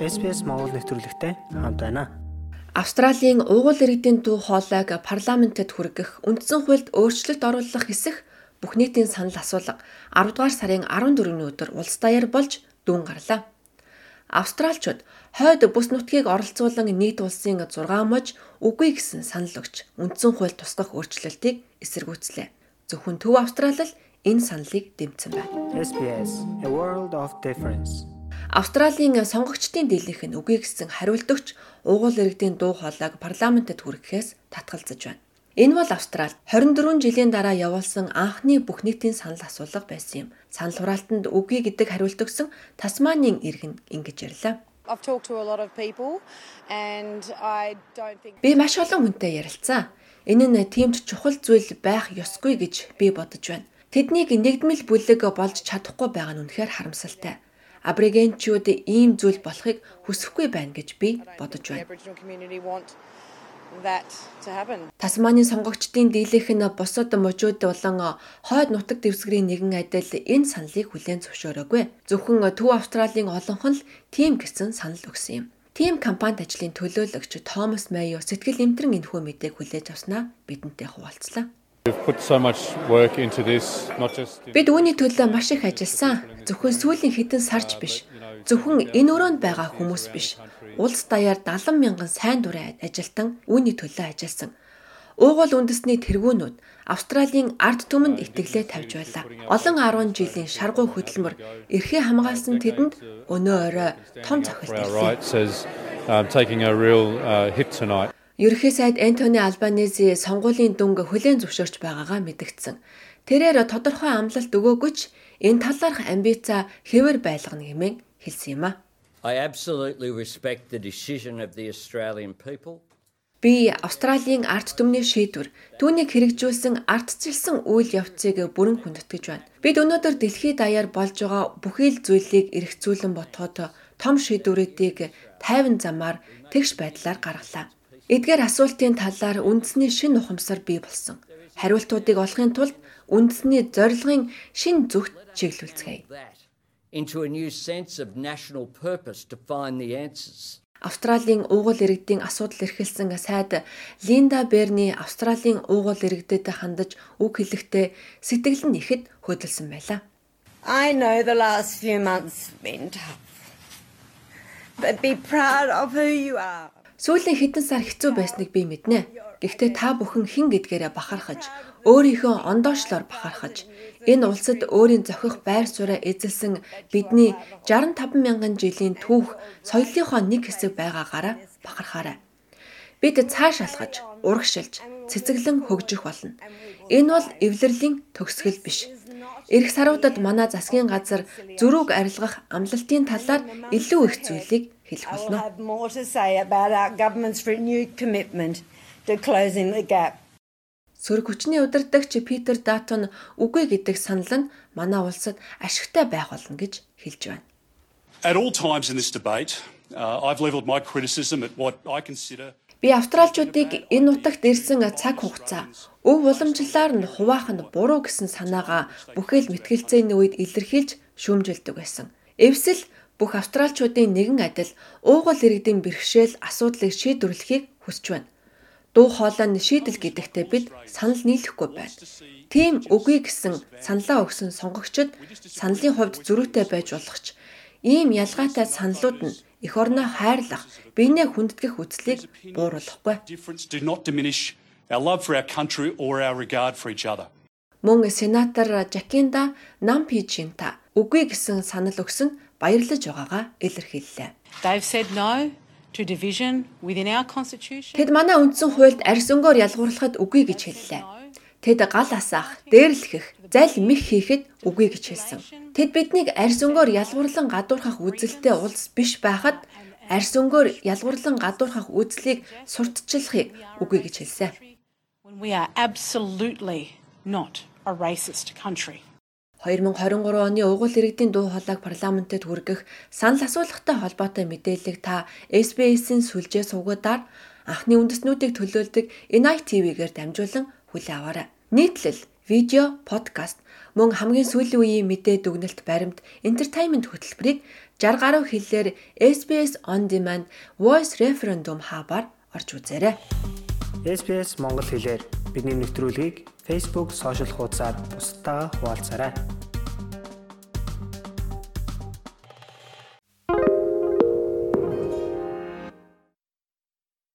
SPS Монгол нэвтрүүлэгтэй хамт байна. Австралийн уугуул иргэдийн дуу хоолойг парламентэд хүргэх үндсэн хуульд өөрчлөлт оруулах хэсэх бүх нийтийн санал асуулга 10 дугаар сарын 14-ний өдөр улс даяар болж дүүн гарлаа. Австралчууд хойд бүс нутгийг оролцуулан нийт улсын 6 мож үгүй гэсэн санал өгч үндсэн хууль тусгах өөрчлөлтийг эсэргүүцлээ. Зөвхөн Төв Австрал л энэ саналыг дэмцсэн байна. SPS A World of Difference Австралийн сонгогчдын дийлэнх нь үгүй гэсэн хариултөгч уугуул иргэдийн дуу хоолойг парламентэд хүргэхээс татгалзаж байна. Энэ бол Австрал 24 жилийн дараа явуулсан анхны бүх нийтийн санал асуулга байсан юм. Санал хураалтанд үгүй гэдэг хариулт өгсөн Тасманийн иргэн ингэж ярьлаа. Би маш олон хүнтэй ярилцсан. Энэ нь тиймд чухал зүйл байх ёсгүй гэж би бодож байна. Тэднийг нэгдмэл бүлэг болж чадахгүй байгаа нь үнэхээр харамсалтай аборигенчүүд ийм зүйл болохыг хүсэхгүй байна гэж би бодож байна. Тасманийн сонгогчдын дийлэнх нь бусад мужууд болон хойд нутаг дэвсгэрийн нэгэн адил энэ саналыг хүлээн зөвшөөрөөгүй. Зөвхөн Төв Австралийн олонхон л тийм гэсэн санал өгсөн юм. Тим компанид ажлын төлөөлөгч Томас Майо сэтгэл эмтрэн энэхүү мэдээг хүлээж авснаа бидэнтэй хуваалцлаа. Бид үүний төлөө маш их ажилласан. Зөвхөн сүүлийн хэдэн сарж биш. Зөвхөн энэ өрөөнд байгаа хүмүүс биш. Улс даяар 70 мянган сайн дурын ажилтан үүний төлөө ажилласан. Уугуул үндэсний тэргүүнүүд Австралийн ард түмэнд итгэлээ тавьж байлаа. Олон 10 жилийн шаргуу хөдөлмөр эрхээ хамгаалсан тэдэнд өнөө орой том цохилт ирсэн. Ерөнхий сайд Энтони Албанези сонгуулийн дүнг хүлээн зөвшөөрч байгаагаа мэдгдсэн. Тэрээр тодорхой амлалт өгөөгүй ч энэ талаарх амбица хэвээр байлгана хэмээн хэлсэн юм а. I absolutely respect the decision of the Australian people. Би Австралийн арт түмний шийдвэр түүнийг хэрэгжүүлсэн ардчилсан үйл явцыг бүрэн хүндэтгэж байна. Бид өнөөдөр дэлхийд даяар болж байгаа бүхий л зүйлийг эргцүүлэн ботход том шийдвэрүүдийг тайван замаар тэгш байдлаар гаргалаа. Эдгээр асуултын талаар үндэсний шин ухамсар бий болсон. Хариултуудыг олохын тулд үндэсний зорилгын шин зүгт чиглүүлцгээе. into a new sense of national purpose to find the answers. Австралийн уугуул иргэдийн асуудал эрхэлсэн сайд Линда Берни Австралийн уугуул иргэдэд хандаж үг хэлэхдээ сэтгэл нь ихэд хөдөлсөн байлаа. I know the last few months have been tough. But be proud of who you are. Сүүлийн хэдэн сар хэцүү байсныг би мэднэ. Гэхдээ та бүхэн хэн гэдгээрээ бахархаж, өөрийнхөө ондоошлоор бахархаж, энэ улсад өөрийн зохих байр сууриа эзэлсэн бидний 65 мянган жилийн түүх соёлынхоо нэг хэсэг байгаагаараа бахархаарай. Бид цааш алхаж, урагшилж, цэцэглэн хөгжих болно. Энэ бол эвлэрлийн төгсгөл биш. Ирэх саруудад манай засгийн газар зөрүүг арилгах амлалтын талаар илүү их зүйлийг хэлэх болно. Сөрөг хүчний удирдагч Питер Датон үгүй гэдэг санал нь манай улсад ашигтай байх болно гэж хэлж байна. At all times in this debate, uh, I've leveled my criticism at what I consider Би австралчуудыг энэ нутагт ирсэн цаг хугацаа өв уламжлалаар нь хуваах нь буруу гэсэн санаагаа бүхэл мэтгэлцээний үед илэрхийлж шүүмжилдэг байсан. Эвсэл бүх австралчуудын нэгэн адил уугуул иргэдийн бэрхшээл асуудлыг шийдвэрлэхийг хүсэж байна. Дуу хоолой нь шийдэл гэдэгтээ бид санал нийлэхгүй байна. Тийм үгүй гэсэн саналаа өгсөн сонгогчид саналын хувьд зөрүүтэй байж болох ч ийм ялгаатай саналууд нь эх орноо хайрлах, биенээ хүндэтгэх үслийг бууруулахгүй. Мөн сенатор Жакинда Нампижинта үгүй гэсэн санал өгсөн баярлаж байгаагаа илэрхийллээ. Тэд манай үндсэн хуульд арьс өнгөөр ялгуурлахад үгүй гэж хэллээ. Тэд гал асаах, дээрлэхэх, зайл мэх хийхэд үгүй гэж хэлсэн. Тэд биднийг арьс өнгөөр ялгуурлан гадуурхах үзэлтэй улс биш байхад арьс өнгөөр ялгуурлан гадуурхах үзлийг сурталчлахыг үгүй гэж хэлсэн. We are absolutely not a racist country. 2023 оны угуул иргэдийн дуу хоолойг парламентэд хүргэх санал асуулгатай холбоотой мэдээллийг та SBS-ийн сүлжээ сувгуудаар анхны үндэснүүдийг төлөөлдөг Inite TV-гээр дамжуулан хүлээн аваарай. Нийтлэл, видео, подкаст Мөн хамгийн сүүлийн үеийн мэдээ дүгнэлт баримт entertainment хөтөлбөрийг 60 гаруй хэллээр SBS On Demand Voice Referendum хабаар орж үзээрэй. SBS Монгол хэлээр бидний нэвтрүүлгийг Facebook сошиал хуудасаар бусдаа хуваалцаарай.